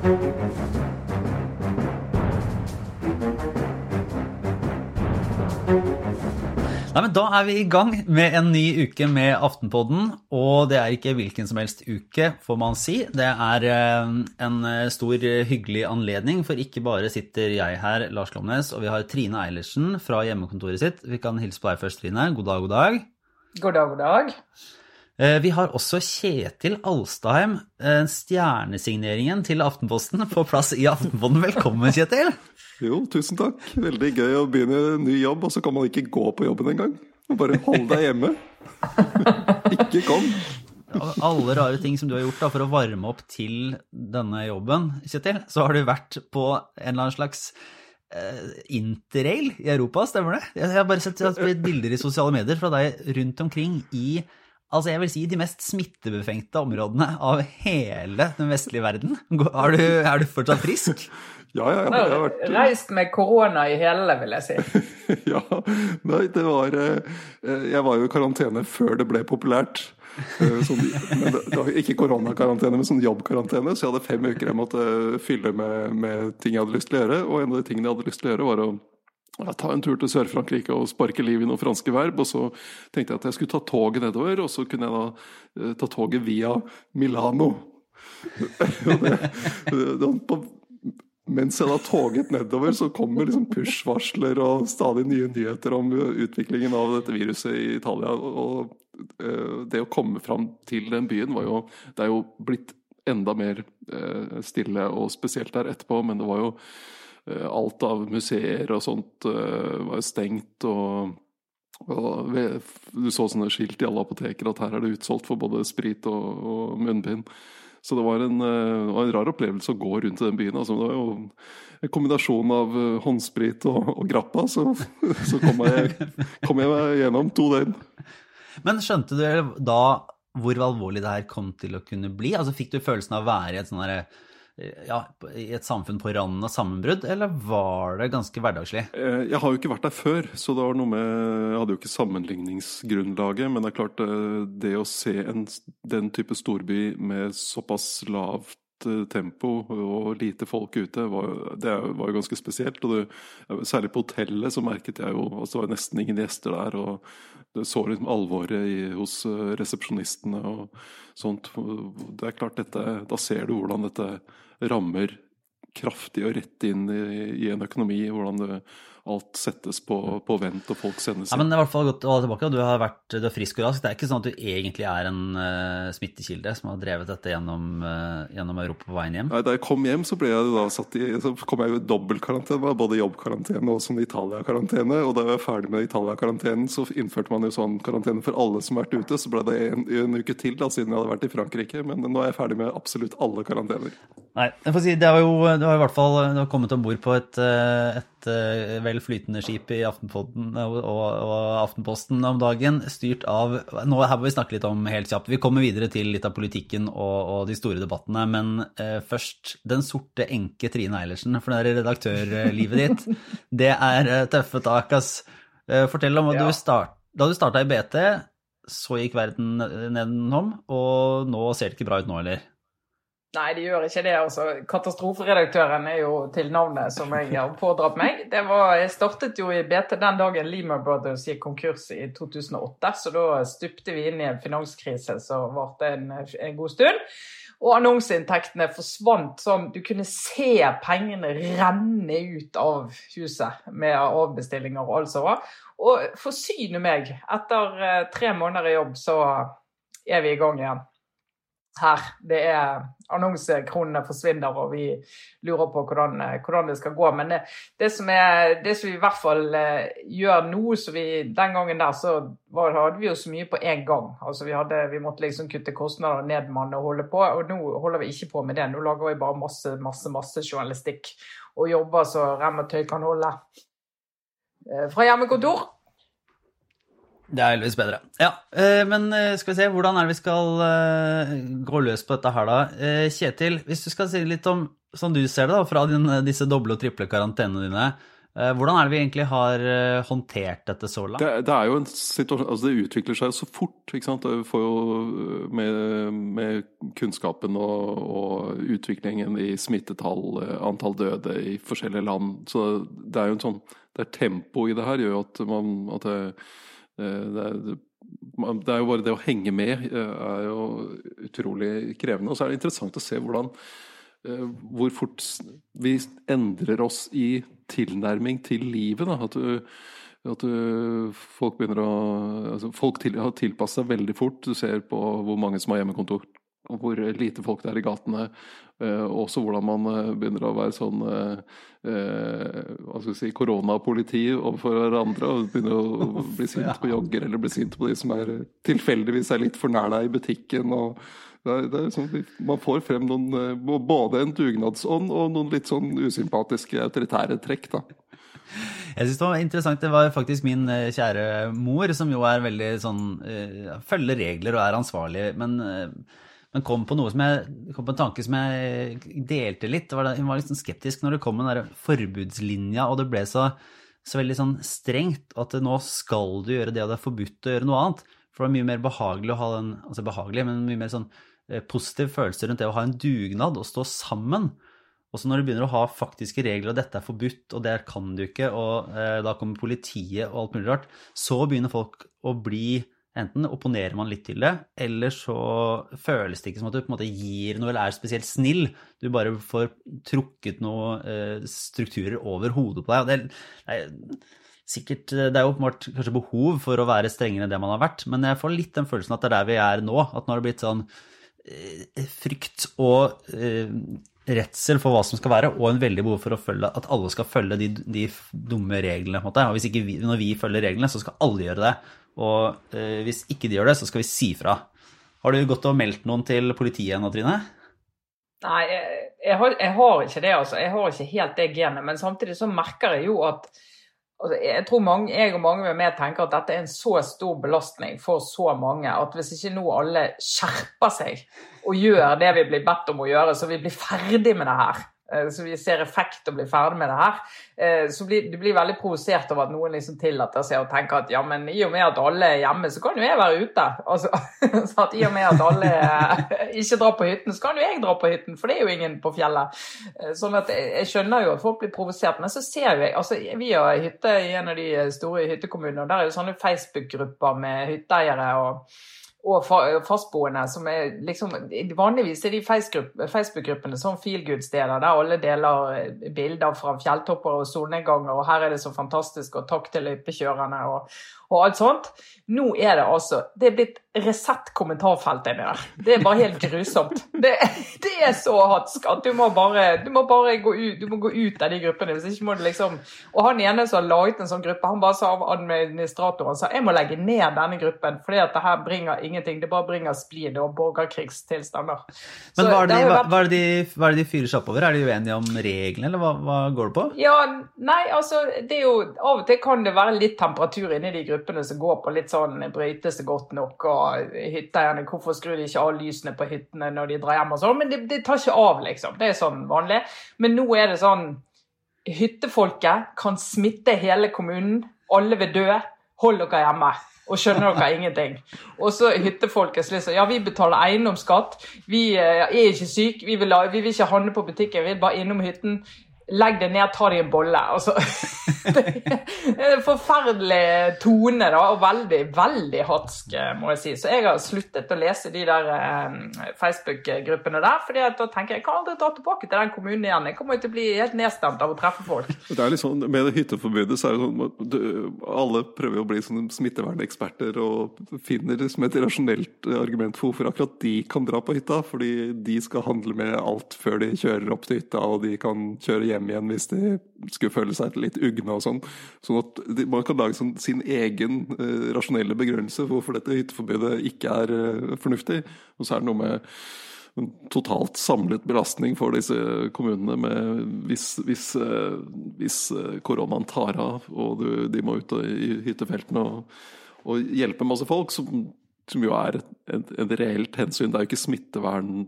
Nei, men Da er vi i gang med en ny uke med Aftenpodden. Og det er ikke hvilken som helst uke, får man si. Det er eh, en stor hyggelig anledning, for ikke bare sitter jeg her, Lars Klomnes, og vi har Trine Eilertsen fra hjemmekontoret sitt. Vi kan hilse på deg først, Trine. God dag, god dag. God dag, god dag. Eh, vi har også Kjetil Alstheim, eh, stjernesigneringen til Aftenposten, på plass i Aftenposten. Velkommen, Kjetil. Jo, tusen takk. Veldig gøy å begynne ny jobb, og så kan man ikke gå på jobben engang. Bare hold deg hjemme. ikke kom. Alle rare ting som du har gjort da, for å varme opp til denne jobben, Kjetil, så har du vært på en eller annen slags uh, interrail i Europa, stemmer det? Jeg har bare sett, bilder i sosiale medier fra deg rundt omkring i altså jeg vil si de mest smittebefengte områdene av hele den vestlige verden. Er du, er du fortsatt frisk? Ja, ja, ja. Jeg har vært... Reist med korona i hele, vil jeg si. ja. Nei, det var Jeg var jo i karantene før det ble populært. Sånn, men det, var ikke koronakarantene, men sånn jobbkarantene. Så jeg hadde fem uker jeg måtte fylle med, med ting jeg hadde lyst til å gjøre. Og en av de tingene jeg hadde lyst til å gjøre, var å ja, ta en tur til Sør-Frankrike og sparke liv i noen franske verb. Og så tenkte jeg at jeg skulle ta toget nedover, og så kunne jeg da ta toget via Milano. det, det, på mens jeg da toget nedover, så kommer liksom push-varsler og stadig nye nyheter om utviklingen av dette viruset i Italia. Og uh, det å komme fram til den byen var jo Det er jo blitt enda mer uh, stille og spesielt der etterpå, men det var jo alt av museer og sånt var jo stengt. og og du så sånne skilt i alle apoteker at her er det utsolgt for både sprit og, og munnbind. Så det var en, uh, en, rar opplevelse å gå rundt i den byen. Altså, det var jo en kombinasjon av håndsprit og, og, grappa, så, så kom, jeg, kom jeg meg gjennom to døgn. Men skjønte du da hvor alvorlig det her kom til å kunne bli? Altså Fikk du følelsen av å være i et sånn herre ja, i et samfunn på randen av sammenbrudd, eller var det ganske hverdagslig? Eh, jeg har jo ikke vært der før, så det var noe med Jeg hadde jo ikke sammenligningsgrunnlaget, men det er klart, eh, det å se en, den type storby med såpass lavt eh, tempo og lite folk ute, var, det var jo ganske spesielt. og det, Særlig på hotellet så merket jeg jo altså Det var nesten ingen gjester der. og det så liksom alvoret i, hos resepsjonistene og sånt. Det er klart, dette, da ser du hvordan dette rammer kraftig og rett inn i, i en økonomi. Hvordan det, alt settes på, på, vent og folk sendes inn. Ja, men det er i hvert fall godt å ha tilbake. Du har vært du er frisk og rask. Det er ikke sånn at du egentlig er en uh, smittekilde som har drevet dette gjennom, uh, gjennom, Europa på veien hjem? Nei, Da jeg kom hjem, så, ble jeg da satt i, så kom jeg jo i dobbeltkarantene. Både jobbkarantene og sånn Italia-karantene. Og da jeg var ferdig med Italia-karantenen, så innførte man jo sånn karantene for alle som har vært ute. Så ble det en, en uke til da, siden jeg hadde vært i Frankrike. Men nå er jeg ferdig med absolutt alle karantener. Nei, jeg får si, det har jo, det har i hvert fall det har kommet om bord på et, eh, et, et vel flytende skip i Aftenposten og, og, Aftenposten om dagen, styrt av nå Her må vi snakke litt om helt kjapt. Vi kommer videre til litt av politikken og, og de store debattene, men eh, først Den sorte enke Trine Eilertsen. For det er redaktørlivet ditt. Det er eh, tøffe tak, ass. Eh, fortell om ja. du start, da du starta i BT, så gikk verden nedenom, og nå ser det ikke bra ut nå, eller? Nei, de gjør ikke det. altså. Katastroferedaktøren er jo til navnet som jeg har pådratt meg. Det var, jeg startet jo i BT den dagen Lehman Brothers gikk konkurs i 2008. Så da stupte vi inn i en finanskrise som varte en, en god stund. Og annonseinntektene forsvant sånn Du kunne se pengene renne ut av huset med avbestillinger og alt som var. Og forsyne meg, etter eh, tre måneder i jobb, så er vi i gang igjen her. Det er Annonsekronene forsvinner, og vi lurer på hvordan, hvordan det skal gå. Men det, det, som er, det, som vi i hvert fall uh, gjør nå så vi, Den gangen der så var, hadde vi jo så mye på én gang. Altså vi, hadde, vi, måtte liksom kutte kostnader, nedmanne og holde på. Og nå holder vi ikke på med det. Nå lager vi bare masse, masse, masse journalistikk og jobber så rem og tøy kan holde. Fra hjemmekontor. Det er heldigvis bedre. Ja, eh, Men eh, skal vi se, hvordan er det vi skal eh, gå løs på dette her, da? Kjetil, hvis du skal si litt om, sånn du ser det da, fra disse doble og triple karantenene dine. Hvordan er det vi egentlig har håndtert dette så langt? Det, det er jo en situasjon Altså, det utvikler seg så fort, ikke sant. Vi får jo med, med kunnskapen og, og, utviklingen i smittetall, antall døde i forskjellige land. Så det er jo en sånn Det er tempo i det her gjør jo at man at det, det, er, det er jo bare det å henge med er jo utrolig krevende. Og så er det interessant å se hvordan hvor fort vi endrer oss i tilnærming til livet. Da. At, at folk begynner å altså Folk til, har tilpasset seg veldig fort. Du ser på hvor mange som har hjemmekontor, hvor lite folk det er i gatene. Og også hvordan man uh, begynner å være sånn uh, hva skal vi si, koronapoliti overfor hverandre. Og begynner å bli sint på jogger eller bli sint på de som er tilfeldigvis er litt for nær deg i butikken. og det er, det er sånn, man får frem noen, både en dugnadsånd og noen litt sånn usympatiske autoritære trekk. da. Jeg synes det var interessant. Det var faktisk min kjære mor, som jo er veldig sånn Følger regler og er ansvarlig, men, men kom på jeg kom på en tanke som jeg delte litt. Var det, hun var litt sånn skeptisk når det kom den der forbudslinja, og det ble så, så veldig sånn strengt at nå skal du gjøre det, og det er forbudt å gjøre noe annet. For det er mye mer behagelig å ha den Altså behagelig, men mye mer sånn positiv følelse rundt det å ha en dugnad og stå sammen. Og så når du begynner å ha faktiske regler, og dette er forbudt, og det kan du ikke, og eh, da kommer politiet og alt mulig rart, så begynner folk å bli Enten opponerer man litt til det, eller så føles det ikke som at du på en måte gir noe eller er spesielt snill. Du bare får trukket noen eh, strukturer over hodet på deg. og det, er sikkert, Det er jo kanskje behov for å være strengere enn det man har vært, men jeg får litt den følelsen at det er der vi er nå. At nå har det blitt sånn frykt og eh, redsel for hva som skal være, og en veldig behov for følge, at alle skal følge de, de dumme reglene. Og hvis ikke vi, Når vi følger reglene, så skal alle gjøre det. Og eh, hvis ikke de gjør det, så skal vi si fra. Har du gått og meldt noen til politiet nå, Trine? Nei, jeg, jeg, har, jeg, har, ikke det. altså. Jeg har ikke helt det genet. Men samtidig så merker jeg jo at altså, Jeg tror mange, jeg og mange med meg tenker at dette er en så stor belastning for så mange at hvis ikke nå alle skjerper seg og gjør det vi blir bedt om å gjøre, så vi blir ferdig med det her, så vi ser effekt og blir ferdig med det her. Eh, så blir, du blir veldig provosert over at noen liksom tillater seg å tenke at ja, men i og med at alle er hjemme, så kan jo jeg være ute. Altså, så at I og med at alle ikke drar på hytten, så kan jo jeg dra på hytten, for det er jo ingen på fjellet. Eh, sånn at Jeg skjønner jo at folk blir provosert, men så ser jo jeg altså Vi har hytte i en av de store hyttekommunene, og der er jo sånne Facebook-grupper med hytteeiere. og og fastboende som er liksom Vanligvis er de Facebook-gruppene sånn feelgood-steder der alle deler eh, bilder fra fjelltopper og solnedganger, og her er det så fantastisk, og takk til løypekjørerne og, og alt sånt. Nå er det altså Det er blitt Resett kommentarfelt inni der. Det er bare helt grusomt. Det, det er så hatsk at du må bare, du må bare gå, ut, du må gå ut av de gruppene. hvis ikke må du liksom... Og han ene som har laget en sånn gruppe, han bare sa av administratoren sa jeg må legge ned denne gruppen fordi at det her bringer ingenting. Det bare bringer splid og borgerkrigstilstander. Men hva er, det, vært... hva, er det de, hva er det de fyrer seg oppover? Er de uenige om reglene, eller hva, hva, går det på? Ja, nei, altså det er jo Av og til kan det være litt temperatur inni de gruppene som går på litt sånn brytes det godt nok, og hytteeierne hvorfor skrur de ikke av lysene på hyttene når de drar hjem og sånn, men det, det, tar ikke av, liksom. Det er sånn vanlig. Men nå er det sånn Hyttefolket kan smitte hele kommunen. Alle vil dø. Hold dere hjemme. Og skjønner dere ingenting. Og så hyttefolket som liksom Ja, vi betaler eiendomsskatt. Vi eh, er ikke syke. Vi vil, vi vil ikke handle på butikken. Vi vil bare innom hytten. Legg deg ned, ta deg en bolle. Altså, det er en forferdelig tone, da, og veldig, veldig hatsk, må jeg si. Så jeg har sluttet å lese de der eh, Facebook-gruppene der, fordi da tenker jeg jeg kan aldri dra tilbake til den kommunen igjen. Jeg kommer jo til å bli helt nedstemt av å treffe folk. Det er litt sånn, Med det hytteforbudet så er det sånn alle prøver å bli sånne smitteverneksperter og finner som et rasjonelt argument for hvorfor akkurat de kan dra på hytta. Fordi de skal handle med alt før de kjører opp til hytta, og de kan kjøre hjem hjem igjen hvis de skulle føle seg litt ugne og sånn. Sånn at man kan lage sånn, sin egen uh, rasjonelle begrunnelse for hvorfor dette hytteforbudet ikke er uh, fornuftig. Og så er det noe med en totalt samlet belastning for disse kommunene med hvis, hvis, uh, hvis koronaen tar av og du, de må ut i hyttefeltene og, og hjelpe masse folk, som som jo er et, reelt hensyn. Det er jo ikke smittevern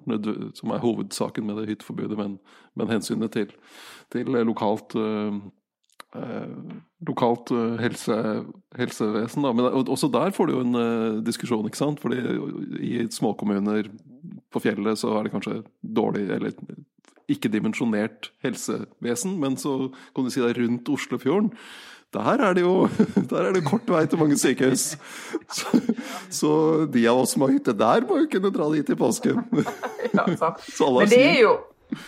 som er hovedsaken med det hytteforbudet, men, men hensynet til, til lokalt øh, lokalt eh, helse, helsevesen. Da. Men også der får du jo en øh, diskusjon, ikke sant. Fordi i småkommuner på fjellet så er det kanskje dårlig eller ikke dimensjonert helsevesen, men så kan du si det er rundt Oslofjorden. Der er det jo der er det kort vei til mange sykehus. Så, så de av oss som har hytte der, må jo kunne dra dit i påsken. Ja, Men det er jo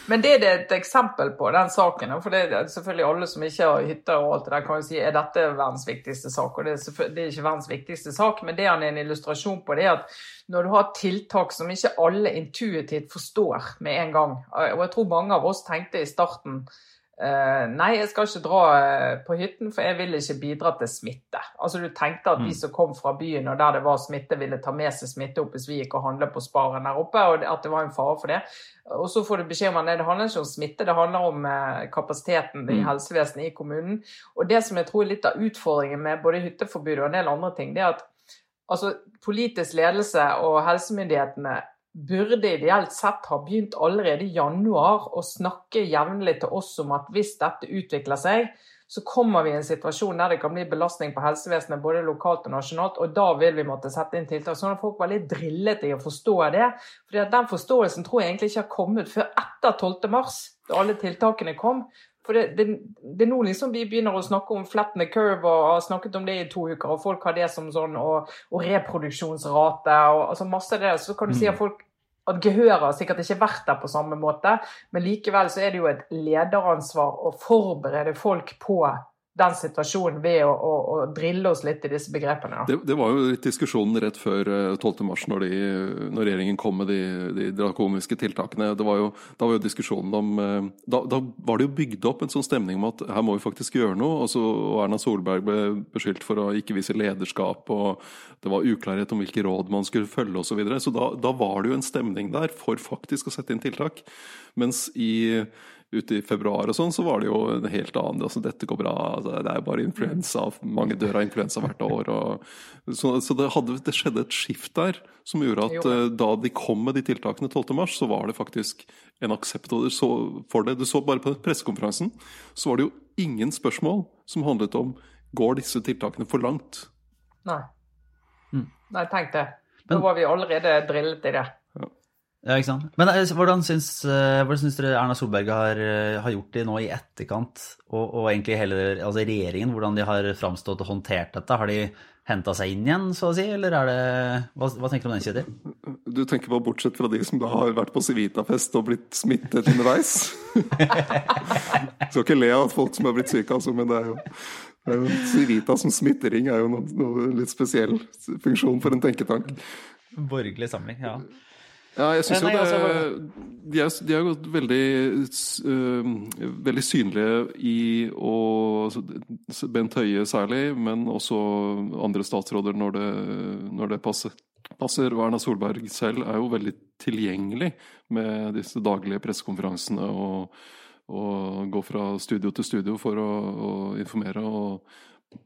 men det er det et eksempel på, den saken. For det er selvfølgelig alle som ikke har hytter og alt det der, kan jo si er dette verdens viktigste sak. Og det er, det er ikke verdens viktigste sak, men det han er en illustrasjon på det er at når du har tiltak som ikke alle intuitivt forstår med en gang Og jeg tror mange av oss tenkte i starten Uh, nei, jeg skal ikke dra uh, på hytten, for jeg vil ikke bidra til smitte. Altså Du tenkte at de mm. som kom fra byen og der det var smitte, ville ta med seg smitte opp hvis vi gikk og handlet på Sparen der oppe, og at det var en fare for det. Og så får du beskjed om at det handler ikke om smitte, det handler om uh, kapasiteten i mm. helsevesenet i kommunen. Og det som jeg tror er litt av utfordringen med både hytteforbudet og en del andre ting, det er at altså, politisk ledelse og helsemyndighetene burde ideelt sett ha begynt allerede i januar å snakke jevnlig til oss om at hvis dette utvikler seg, så kommer vi i en situasjon der det kan bli belastning på helsevesenet både lokalt og nasjonalt, og da vil vi måtte sette inn tiltak. Sånn at folk var litt drillet i å forstå det. fordi at Den forståelsen tror jeg egentlig ikke har kommet før etter 12. mars, da alle tiltakene kom. For det, det, det, er nå liksom vi begynner å snakke om flatten curve og har snakket om det i to uker, og folk har det som sånn, og, og reproduksjonsrate og altså masse av det. Så kan du si at mm. folk at gehøret har sikkert ikke vært der på samme måte, men likevel så er det jo et lederansvar å forberede folk på den situasjonen ved å, å, å, drille oss litt i disse begrepene. Det, det, var jo litt diskusjonen rett før 12.3, mars når, når regjeringen kom med de, de drakoniske tiltakene. Var jo, da var jo diskusjonen om eh, da, da, var det jo bygd opp en sånn stemning om at her må vi faktisk gjøre noe. Og, så, og Erna Solberg ble beskyldt for å ikke vise lederskap, og det var uklarhet om hvilke råd man skulle følge osv. Så, videre. så da, da var det jo en stemning der for faktisk å sette inn tiltak. Mens i ute i februar og sånn, så var det jo en helt annen altså, Dette går bra, altså, det er bare influensa. Mange dør av influensa hvert år. Og, så, så det, hadde, det, skjedde et skift der som gjorde at uh, da de kom med de tiltakene 12.3, så var det faktisk en aksept for det. Du så bare på pressekonferansen, så var det jo ingen spørsmål som handlet om går disse tiltakene for langt. Nei. Mm. Nei, tenk det. Da var vi allerede drillet i det. Ja, ikke sant. Men eh, hvordan syns, eh, hvordan syns dere Erna Solberg har, eh, har, gjort det nå i etterkant, og, og egentlig hele altså regjeringen, hvordan de har framstått og håndtert dette? Har de henta seg inn igjen, så å si, eller er det Hva, hva tenker du om den, Kjetil? Du tenker på bortsett fra de som da har vært på Civita-fest og blitt smittet underveis? Skal ikke le av folk som har blitt syke, altså, men det er jo det er jo Civita som smittering er jo noe, noe litt spesiell funksjon for en tenketank. Borgerlig samling, ja. Ja, jeg syns jo det altså, De er, de er jo veldig, uh, veldig synlige i altså, Bent Høie særlig, men også andre statsråder når det, når det passer. passer. Erna Solberg selv er jo veldig tilgjengelig med disse daglige pressekonferansene og, og gå fra studio til studio for å, å informere og,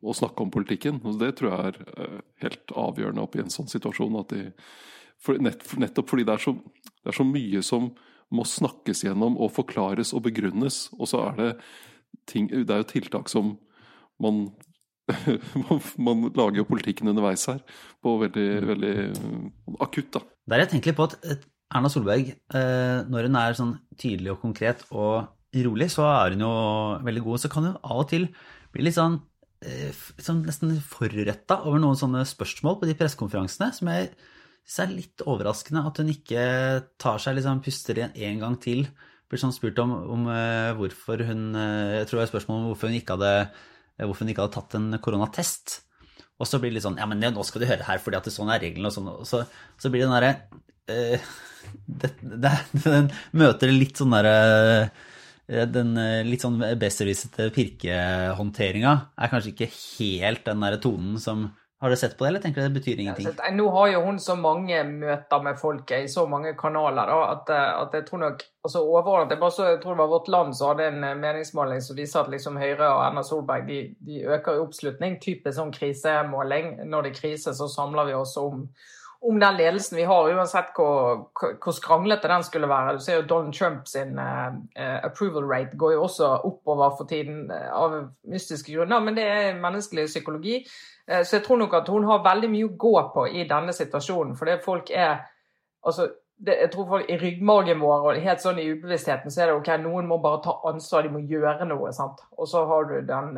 og, snakke om politikken. Og det tror jeg er eh, helt avgjørende opp i en sånn situasjon. at de for nett, nettopp fordi det er, så, det er, så, mye som må snakkes gjennom og forklares og begrunnes. Og så er det ting Det er jo tiltak som man man lager jo politikken underveis her på veldig, veldig akutt, da. Der jeg tenker litt på at Erna Solberg, eh, når hun er sånn tydelig og konkret og rolig, så er hun jo veldig god. Så kan hun av og til bli litt sånn, eh, sånn nesten forretta over noen sånne spørsmål på de pressekonferansene som jeg det er litt overraskende at hun ikke tar seg liksom, puster igjen en gang til. Blir sånn spurt om, om uh, hvorfor hun uh, Jeg tror det er spørsmål om hvorfor hun ikke hadde, uh, hvorfor hun ikke hadde tatt en koronatest. Og så blir det litt sånn Ja, men nå skal du høre her, fordi at det sånn er reglene, og sånn. Og så, så blir det den derre Den møter litt sånn derre den litt sånn besserwissete pirkehåndteringa er kanskje ikke helt den der tonen som har du sett på det, eller tenker du det betyr ingenting? Ja, nå har jo hun så mange møter med folket i så mange kanaler da, at, eh, at, jeg tror nok altså overordnet, jeg, bare så, jeg tror det var Vårt Land som hadde en eh, meningsmåling som viser at liksom Høyre og Erna Solberg de, de øker i oppslutning. Typisk sånn krisemåling. Når det er krise, så samler vi oss om, om den ledelsen vi har, uansett hvor, hvor skranglete den skulle være. Du ser jo Donald Trump sin uh, approval rate går jo også oppover for tiden uh, av mystiske grunner, men det er menneskelig psykologi. Uh, så jeg tror nok at hun har veldig mye å gå på i denne situasjonen, fordi folk er altså det, jeg tror folk, I ryggmargen vår og helt sånn i ubevisstheten så er det ok, noen må bare ta ansvar, de må gjøre noe. sant? Og så har du den,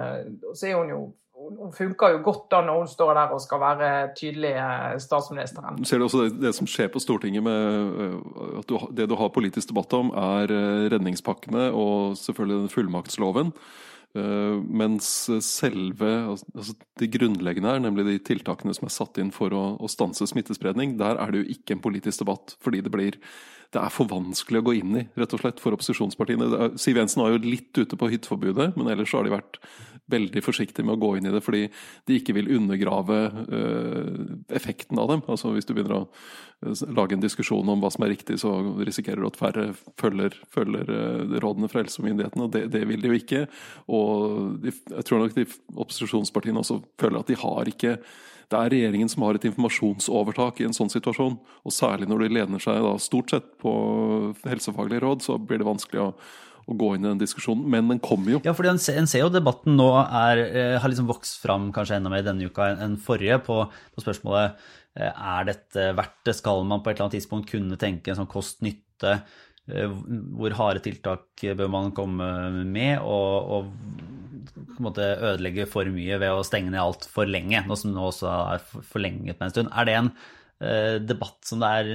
så er hun jo hun funker jo godt da når hun står der og skal være tydelig statsministeren. Ser du også det, det som skjer på Stortinget med øh, at du, det du har politisk debatt om, er øh, redningspakkene og selvfølgelig den fullmaktsloven. Mens selve altså Det grunnleggende her, nemlig de tiltakene som er satt inn for å, å stanse smittespredning, der er det jo ikke en politisk debatt. Fordi det blir det er for vanskelig å gå inn i, rett og slett, for opposisjonspartiene. Siv Jensen var jo litt ute på hytteforbudet, men ellers så har de vært veldig forsiktige med å gå inn i det fordi de ikke vil undergrave uh, effekten av dem. Altså Hvis du begynner å uh, lage en diskusjon om hva som er riktig, så risikerer du at færre følger, følger uh, rådene fra helsemyndighetene, og det, det, vil de jo ikke. Og de, jeg tror nok de opposisjonspartiene også føler at de har ikke det er regjeringen som har et informasjonsovertak i en sånn situasjon. Og særlig når de lener seg da, stort sett på helsefaglige råd, så blir det vanskelig å, å gå inn i den diskusjonen. Men den kommer jo. Ja, fordi en, ser jo debatten nå er, eh, har liksom vokst fram kanskje enda mer denne uka enn forrige på, på spørsmålet eh, er dette verdt det. Skal man på et eller annet tidspunkt kunne tenke en sånn kost-nytte? Eh, hvor harde tiltak bør man komme med? og, og en ødelegge for mye ved å stenge ned alt for lenge, noe som nå også er forlenget med en stund. Er det en debatt som det er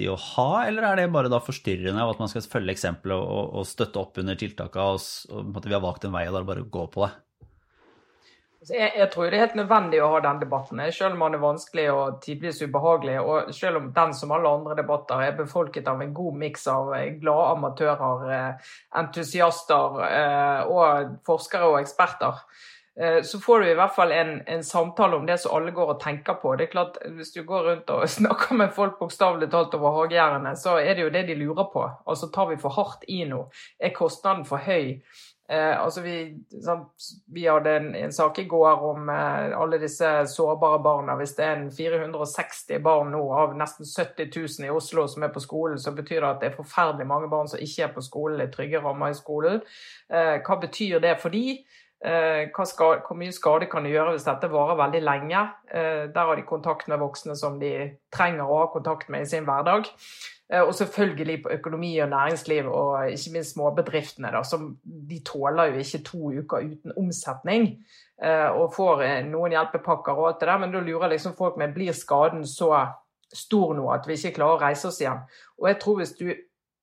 nyttig å ha, eller er det bare da forstyrrende av at man skal følge eksempelet og, og, støtte opp under tiltakene, og, og at vi har valgt en vei og da bare gå på det? Altså, jeg, jeg, tror det er helt nødvendig å ha den debatten, selv om den er vanskelig og tidvis ubehagelig. Og selv om den som alle andre debatter er befolket av en god miks av eh, glade amatører, eh, entusiaster eh, og forskere og eksperter. Så får du i hvert fall en, en, samtale om det som alle går og tenker på. Det er klart, Hvis du går rundt og snakker med folk bokstavelig talt over hagegjerdene, så er det jo det de lurer på. Altså, Tar vi for hardt i nå? Er kostnaden for høy? Eh, altså vi, sant, vi, hadde en, en, sak i går om eh, alle disse sårbare barna. Hvis det er en 460 barn nå av nesten 70 000 i Oslo som er på skolen, så betyr det at det er forferdelig mange barn som ikke er på skolen, i trygge rammer i skolen. Eh, hva betyr det for de? Eh, hvor mye skade kan det gjøre hvis dette varer veldig lenge? Eh, der har de kontakt med voksne som de trenger å ha kontakt med i sin hverdag. Eh, og selvfølgelig på økonomi og næringsliv, og ikke minst småbedriftene. Da, som de tåler jo ikke to uker uten omsetning. Og får noen hjelpepakker og alt det der, men da lurer liksom folk meg, blir skaden så stor nå at vi ikke klarer å reise oss igjen. Og jeg tror hvis du,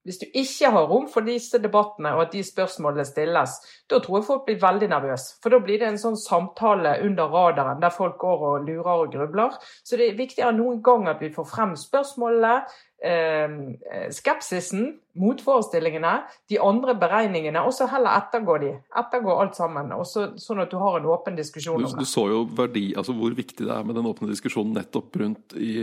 hvis du ikke har rom for disse debattene og at de spørsmålene stilles, da tror jeg folk blir veldig nervøse. For da blir det en sånn samtale under radaren der folk går og lurer og grubler. Så det er viktigere noen gang at vi får frem spørsmålene, skepsisen, motforestillingene, de andre beregningene, og så heller ettergå de. Ettergå alt sammen, også, sånn at du har en åpen diskusjon om det. Du så jo verdi, altså hvor viktig det er med den åpne diskusjonen nettopp rundt i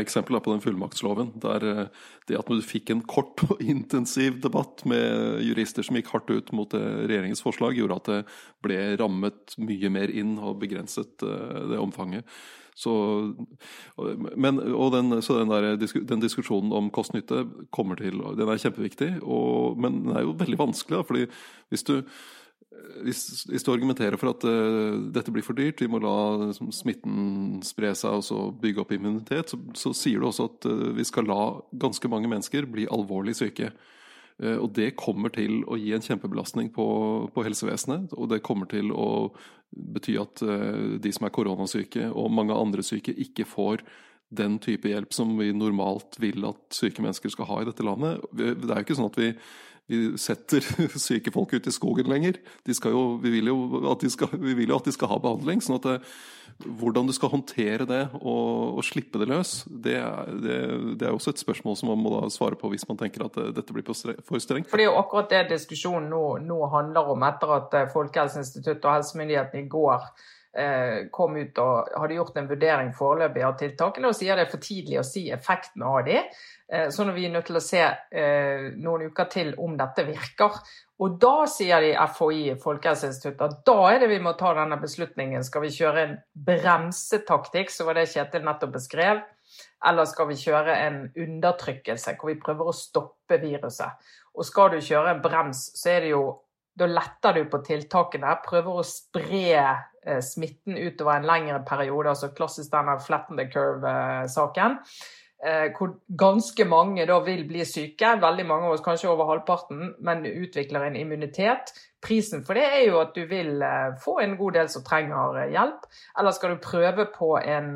eksempelet på den fullmaktsloven. Der eh, det at du fikk en kort og intensiv debatt med jurister som gikk hardt ut mot regjeringens forslag, gjorde at det ble rammet mye mer inn og begrenset eh, det omfanget. Så, men, den, så den, der, den diskusjonen om kost-nytte kommer til Den er kjempeviktig, og, men den er jo veldig vanskelig. Da, fordi hvis du, hvis, hvis du argumenterer for at uh, dette blir for dyrt, vi må la liksom, smitten spre seg og så bygge opp immunitet, så, så sier du også at uh, vi skal la ganske mange mennesker bli alvorlig syke. Uh, og det kommer til å gi en kjempebelastning på, på helsevesenet. Og det kommer til å bety at eh, de som er koronasyke og mange andre syke, ikke får den type hjelp som vi normalt vil at syke mennesker skal ha i dette landet. Det er jo ikke sånn at vi, vi setter syke folk ut i skogen lenger. Jo, vi, vil skal, vi vil jo at de skal ha behandling. sånn at det, hvordan du skal håndtere det og, og slippe det løs, det er, det, det er, også et spørsmål som man må svare på hvis man tenker at dette blir for strengt. For Det er jo akkurat det diskusjonen nå, nå handler om, etter at eh, Folkehelseinstituttet og helsemyndighetene i går eh, kom ut og hadde gjort en vurdering foreløpig av tiltakene og sier det er for tidlig å si effekten av de. Eh, sånn at vi er nødt til å se eh, noen uker til om dette virker. Og da sier de FHI, Folkehelseinstituttet, at da er det vi må ta denne beslutningen. Skal vi kjøre en bremsetaktikk, så var det Kjetil nettopp beskrev. eller skal vi kjøre en undertrykkelse hvor vi prøver å stoppe viruset? Og skal du kjøre en brems, så er det jo da letter du på tiltakene, prøver å spre eh, smitten utover en lengre periode. altså Klassisk denne flatten the curve-saken. Eh, hvor ganske mange da vil bli syke, veldig mange av oss, kanskje over halvparten, men utvikler en immunitet. Prisen for det er jo at du vil eh, få en god del som trenger hjelp. Eller skal du prøve på en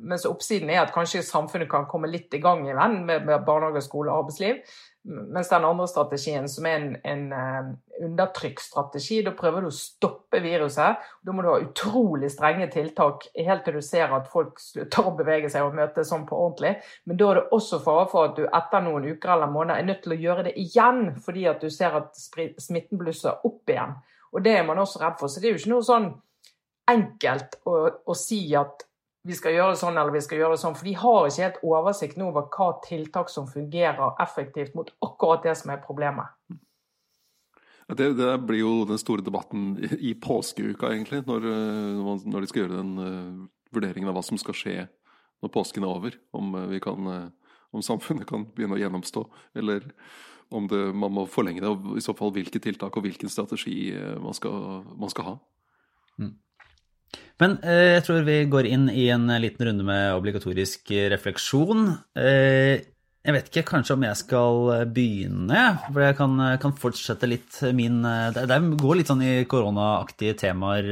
Mens oppsiden er at kanskje samfunnet kan komme litt i gang igjen med barnehage, skole og arbeidsliv. Mens den andre strategien, som er en, en uh, undertrykksstrategi, da prøver du å stoppe viruset. Da må du ha utrolig strenge tiltak helt til du ser at folk slutter å bevege seg og møtes sånn på ordentlig. Men da er det også fare for at du etter noen uker eller måneder er nødt til å gjøre det igjen, fordi at du ser at smitten blusser opp igjen. Og det er man også redd for. Så det er jo ikke noe sånn enkelt å, å si at vi skal gjøre sånn eller vi skal gjøre sånn. For de har ikke helt oversikt nå over hva tiltak som fungerer effektivt mot akkurat det som er problemet. Det, det blir jo den store debatten i påskeuka, egentlig, når, eh, når de skal gjøre den uh, vurderingen av hva som skal skje når påsken er over. Om, uh, kan, om samfunnet kan begynne å gjennomstå, eller om det, man må forlenge det. Og i så fall hvilke tiltak og hvilken strategi man skal, man skal ha. Mm. Men eh, jeg tror vi går inn i en liten runde med obligatorisk refleksjon. Eh, jeg vet ikke kanskje om jeg skal begynne, for jeg kan, kan fortsette litt min Det, det går litt sånn i koronaaktige temaer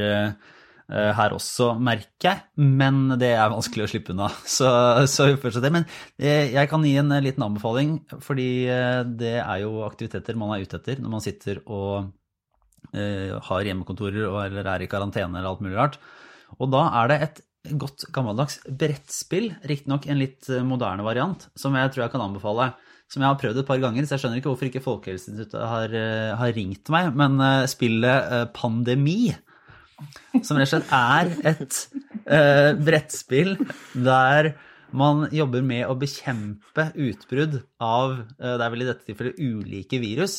eh, her også, merker jeg. Men det er vanskelig å slippe unna. Så, så det. Men eh, jeg kan gi en liten anbefaling, fordi eh, det er jo aktiviteter man er ute etter når man sitter og har hjemmekontorer eller er i karantene eller alt mulig rart. Og da er det et godt gammeldags brettspill, riktignok en litt eh, moderne variant, som jeg tror jeg kan anbefale. Som jeg har prøvd et par ganger, så jeg skjønner ikke hvorfor ikke Folkehelseinstituttet har, eh, har ringt meg. Men eh, spillet Pandemi, som rett og slett er et uh, brettspill der man jobber med å bekjempe utbrudd av, det er vel i dette tilfellet, ulike virus.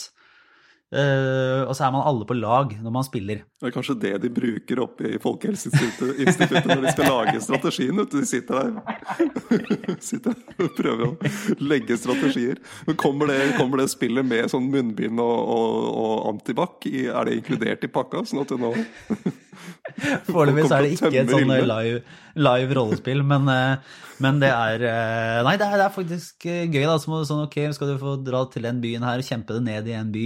Uh, og så er man alle på lag når man spiller. Det er kanskje det de bruker oppe i Folkehelseinstituttet når de skal lage strategien. De sitter der sitter og prøver å legge strategier. Men kommer det, kommer det spillet med sånn munnbind og, og, og antibac? Er det inkludert i pakka? sånn at du nå Foreløpig så er det ikke et sånn live, live rollespill, men, eh, men, det er eh, Nei, det er, det er faktisk gøy. da, sånn, Ok, skal du få dra til den byen her og kjempe det ned i en by.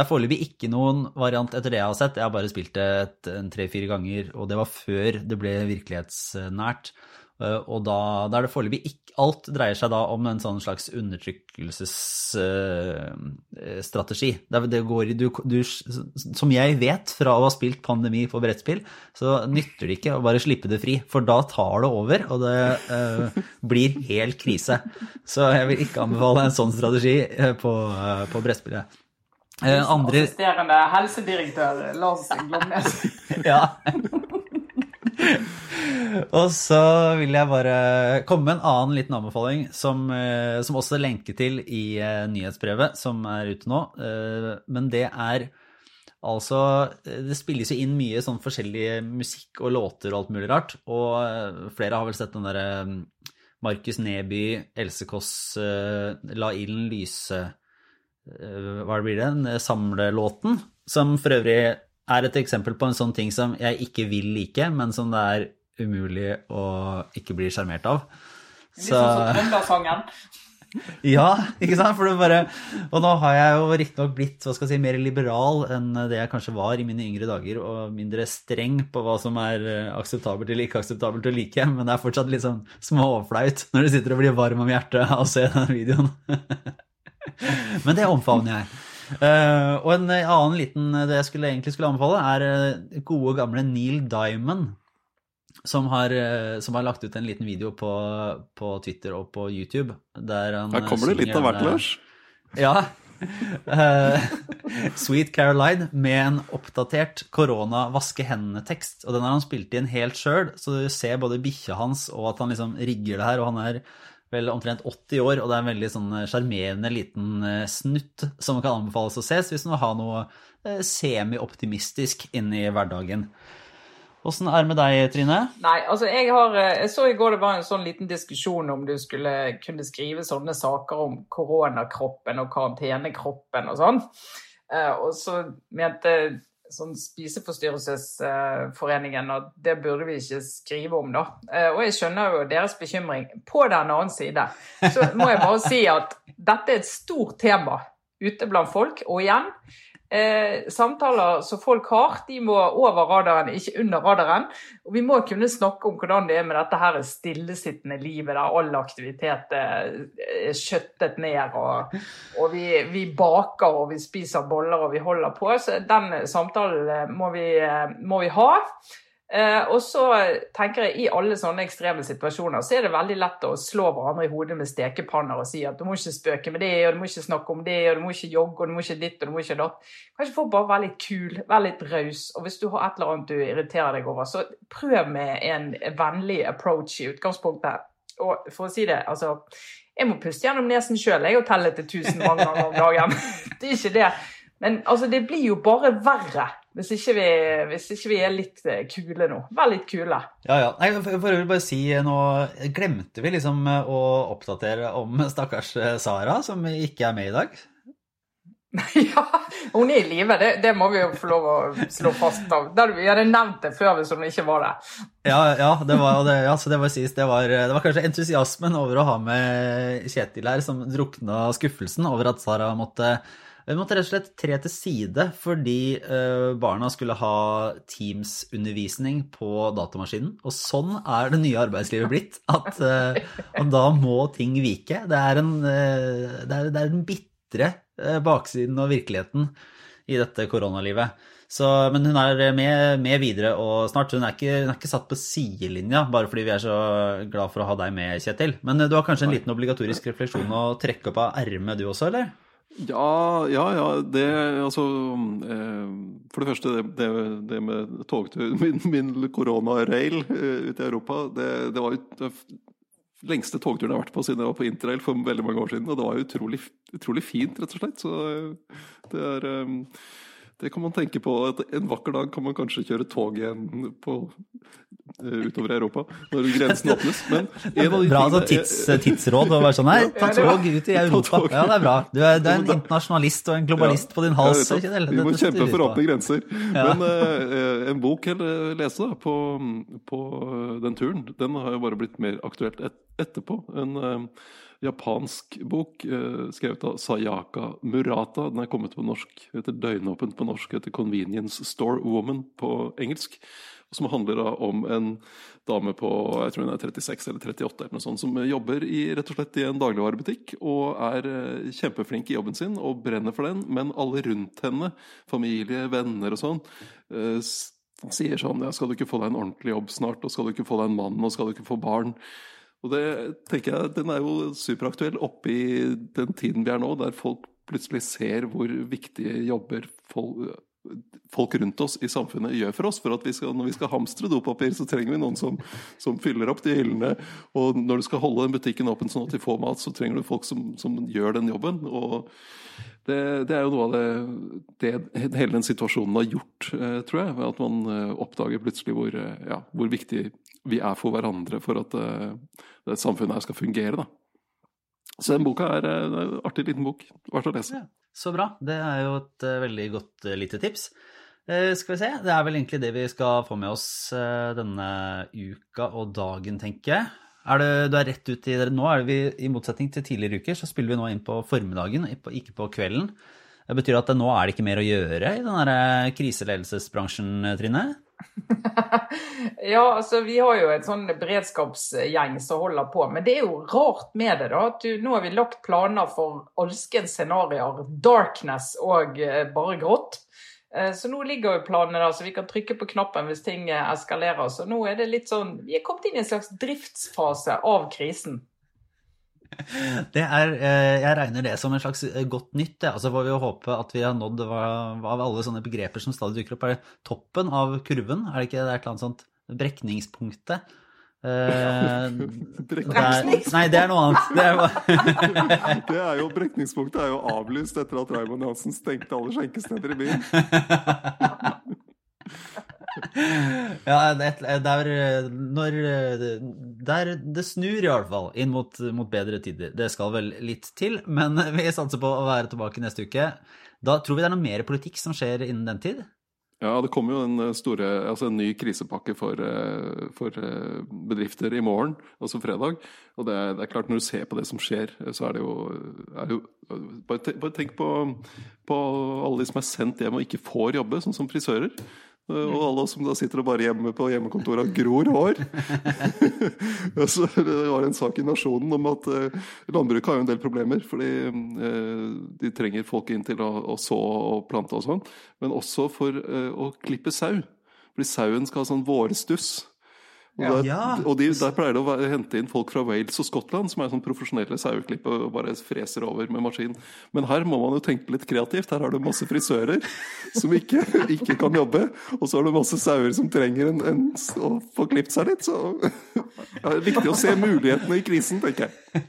Det er foreløpig ikke noen variant etter det jeg har sett. Jeg har bare spilt det tre-fire ganger, og det var før det ble virkelighetsnært. Eh, og da, da er det foreløpig ikke Alt dreier seg da om en sånn slags undertrykkelsesstrategi. Uh, i du, du, Som jeg vet fra å ha spilt Pandemi på brettspill, så nytter det ikke å bare slippe det fri, for da tar det over, og det uh, blir helt krise. Så jeg vil ikke anbefale en sånn strategi på, uh, på brettspillet. Eh, andre... Assisterende helsedirektør Lars Glomnes. ja. og så vil jeg bare komme med en annen liten anbefaling, som, eh, som også er lenke til i eh, nyhetsbrevet som er ute nå. Eh, men det er altså Det spilles jo inn mye sånn forskjellig musikk og låter og alt mulig rart. Og flere har vel sett den derre Markus Neby, Else Kåss, La ilden lyse hva blir det, den eh, samlelåten, som for øvrig er et eksempel på en sånn ting som jeg ikke vil like, men som det er umulig å ikke bli sjarmert av. Så... Litt sånn som. Ja, ikke sant? For det bare, og nå har jeg jo riktignok blitt hva skal jeg si, mer liberal enn det jeg kanskje var i mine yngre dager, og mindre streng på hva som er eh, akseptabelt eller ikke akseptabelt å like, men det er fortsatt litt sånn småflaut når du sitter og blir varm om hjertet av å se den videoen. Men det omfavner jeg. Uh, og en annen liten det jeg skulle, egentlig skulle anbefale, er uh, gode, gamle Neil Diamond. Som har, uh, som har, lagt ut en liten video på, på Twitter og på YouTube. Der han Her kommer det litt av hvert, Lars. Ja. Sweet Caroline med en oppdatert korona-vaske hendene-tekst. Og den har han spilt inn helt sjøl, så du ser både bikkja hans og at han liksom rigger det her. Og han er vel omtrent 80 år, og det er en veldig sånn eh, sjarmerende liten eh, snutt som kan anbefales å ses hvis man vil ha noe eh, semi-optimistisk inn i hverdagen. Åssen er det med deg, Trine? Nei, altså jeg har Jeg så i går det var en sånn liten diskusjon om du skulle kunne skrive sånne saker om koronakroppen og karantenekroppen og sånn. Og så mente sånn Spiseforstyrrelsesforeningen og det burde vi ikke skrive om, da. Og jeg skjønner jo deres bekymring. På den annen side så må jeg bare si at dette er et stort tema ute blant folk. Og igjen, Eh, samtaler som folk har, de må over radaren, ikke under radaren. Og vi må kunne snakke om hvordan det er med dette her stillesittende livet der all aktivitet er skjøttet ned. Og, og vi, vi, baker og vi spiser boller og vi holder på. Så den samtalen må vi, må vi ha. Eh, og så tenker jeg I alle sånne ekstreme situasjoner så er det veldig lett å slå hverandre i hodet med stekepanner og si at du må ikke spøke med det, og du må ikke snakke om det, og du må ikke jogge, og du må ikke ditt, og du må ikke datt. Kanskje få bare være litt kul, være litt raus. Og hvis du har et eller annet du irriterer deg over, så prøv med en vennlig approach i utgangspunktet. Og for å si det, altså Jeg må puste gjennom nesen sjøl og telle til 1000 mange ganger om dagen. det er ikke det. Men altså, det blir jo bare verre hvis ikke, vi, hvis ikke vi er litt eh, kule nå. Vær litt kule. Ja, ja. Nei, for, for bare si Nå glemte vi liksom eh, å oppdatere om stakkars eh, Sara, som ikke er med i dag. ja, hun er i live. Det, det, må vi jo få lov å slå fast. av. Vi hadde nevnt det før hvis hun ikke var der. Ja, ja, det var, det, ja det var sist. Det var, det var kanskje entusiasmen over å ha med Kjetil her som drukna skuffelsen over at Sara måtte måtte rett og slett tre til side fordi uh, barna skulle ha Teams-undervisning på datamaskinen. Og sånn er det nye arbeidslivet blitt. At uh, da må ting vike. Det er, en, uh, det er, det er en bitre baksiden og virkeligheten i dette koronalivet. Så, men hun er med, med, videre og snart. Hun er, ikke, hun er ikke satt på sidelinja bare fordi vi er så glad for å ha deg med, Kjetil. Men du har kanskje en liten obligatorisk refleksjon å trekke opp av ermet du også, eller? Ja, ja, ja. Det altså eh, For det første, det, det med togturen Min, min korona-rail eh, ute i Europa, det, det var jo det lengste togturen jeg har vært på siden jeg var på interrail for veldig mange år siden. Og det var utrolig, utrolig fint, rett og slett. Så eh, det er det kan man tenke på. at En vakker dag kan man kanskje kjøre tog igjen på, uh, utover Europa, når grensen åpnes. Men en av de bra tingene, tids, tidsråd å være sånn her, ta tog ut i Europa. Ja, det er bra. Du er, du er en internasjonalist og en globalist ja, på din hals. Vi må kjempe for åpne grenser. Ja. Men uh, en bok jeg leste da, på, på, den turen, den har jo bare blitt mer aktuelt et, etterpå. En, uh, japansk bok eh, skrevet av Sayaka Murata. Den er kommet på norsk, heter Døgnåpent på norsk, heter Convenience Store Woman på engelsk. Som handler da om en dame på jeg tror hun er 36 eller 38 eller noe sånt, som jobber i, rett og slett i en dagligvarebutikk og er eh, kjempeflink i jobben sin og brenner for den, men alle rundt henne, familie, venner og sånn, eh, sier sånn ja, skal du ikke få deg en ordentlig jobb snart, og skal du ikke få deg en mann, og skal du ikke få barn? Og det tenker jeg, Den er jo superaktuell oppe i den tiden vi er nå, der folk plutselig ser hvor viktige jobber folk, folk rundt oss i samfunnet gjør for oss. For at vi skal, når vi skal hamstre dopapir, så trenger vi noen som, som fyller opp de hyllene. Og når du skal holde den butikken åpen sånn at de får mat, så trenger du folk som, som gjør den jobben. Og det, det, er jo noe av det, det, hele den situasjonen har gjort, eh, tror jeg. At man eh, oppdager plutselig hvor, eh, ja, hvor viktig vi er for hverandre for at det samfunnet her skal fungere. da. Så den boka er en artig liten bok. Verdt å lese. Ja, så bra. Det er jo et uh, veldig godt uh, lite tips. Uh, skal vi se. Det er vel egentlig det vi skal få med oss denne uka og dagen, tenker jeg. Er det, du er rett ut i det nå. er vi, I motsetning til tidligere uker, så spiller vi nå inn på formiddagen, ikke på kvelden. Det betyr at nå er det ikke mer å gjøre i den kriseledelsesbransjen, Trine? ja, altså vi har jo en sånn beredskapsgjeng som holder på. Men det er jo rart med det, da. At du, nå har vi lagt planer for alskens scenarioer. Darkness og eh, bare grått. Eh, så nå ligger jo planene der, så vi kan trykke på knappen hvis ting eh, eskalerer. Så nå er det litt sånn Vi er kommet inn i en slags driftsfase av krisen. Det er, eh, jeg regner det som en slags eh, godt nytt. Altså får vi håpe at vi har nådd av alle sånne begreper som stadig dukker opp. Er det toppen av kurven? Er det ikke det er et eller annet sånt brekningspunktet? Eh, Brekningspunkt? Nei, det er noe annet. Det er, det er jo, Brekningspunktet er jo avlyst etter at Raymond Johansen stengte alle skjenkesteder i byen. Ja, det, der, er når det, er, det snur i hvert fall inn mot, mot bedre tider. Det skal vel litt til, men vi satser på å være tilbake neste uke. Da tror vi det er noe mer politikk som skjer innen den tid. Ja, det kommer jo en, eh, store, altså en ny krisepakke for, eh, for eh, bedrifter i morgen, altså fredag. Og det er, det er klart, når du ser på det som skjer, så er det jo, er jo bare, tenk, bare tenk på, på alle de som er sendt hjem og ikke får jobbe, sånn som frisører. Og alle oss som da sitter og bare hjemme på hjemmekontoret og gror hår. Så det var en sak i Nasjonen om at eh, landbruket har jo en del problemer. Fordi eh, de trenger folk inn til å, å så og plante og sånn. Men også for eh, å klippe sau. Fordi sauen skal ha sånn vårstuss. Og, Ja. der, Ja. og de, der pleier det å være- hente inn folk fra Wales og Skottland som er sånn profesjonelle saueklipp og bare freser over med maskin. Men her må man jo tenke litt kreativt. Her har du masse frisører som ikke, ikke kan jobbe. Og så har du masse sauer som trenger en, en, å få klipt seg litt. Så ja, det er viktig å se mulighetene i krisen, tenker jeg.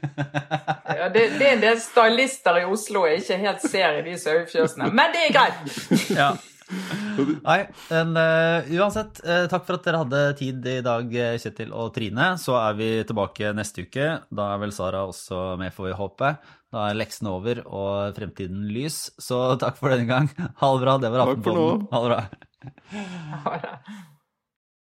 Ja, det, det er en del stylister i Oslo jeg ikke helt ser i de sauefjøsene, men det er greit! Ja. Nei, men uh, uansett, uh, takk for at dere hadde tid i dag, eh, Kjetil og Trine. Så er vi tilbake neste uke. Da er vel Sara også med, får vi håpe. Da er leksene over og fremtiden lys. Så takk for denne gang. Ha det bra. Det var Takk for nå. Ha det bra.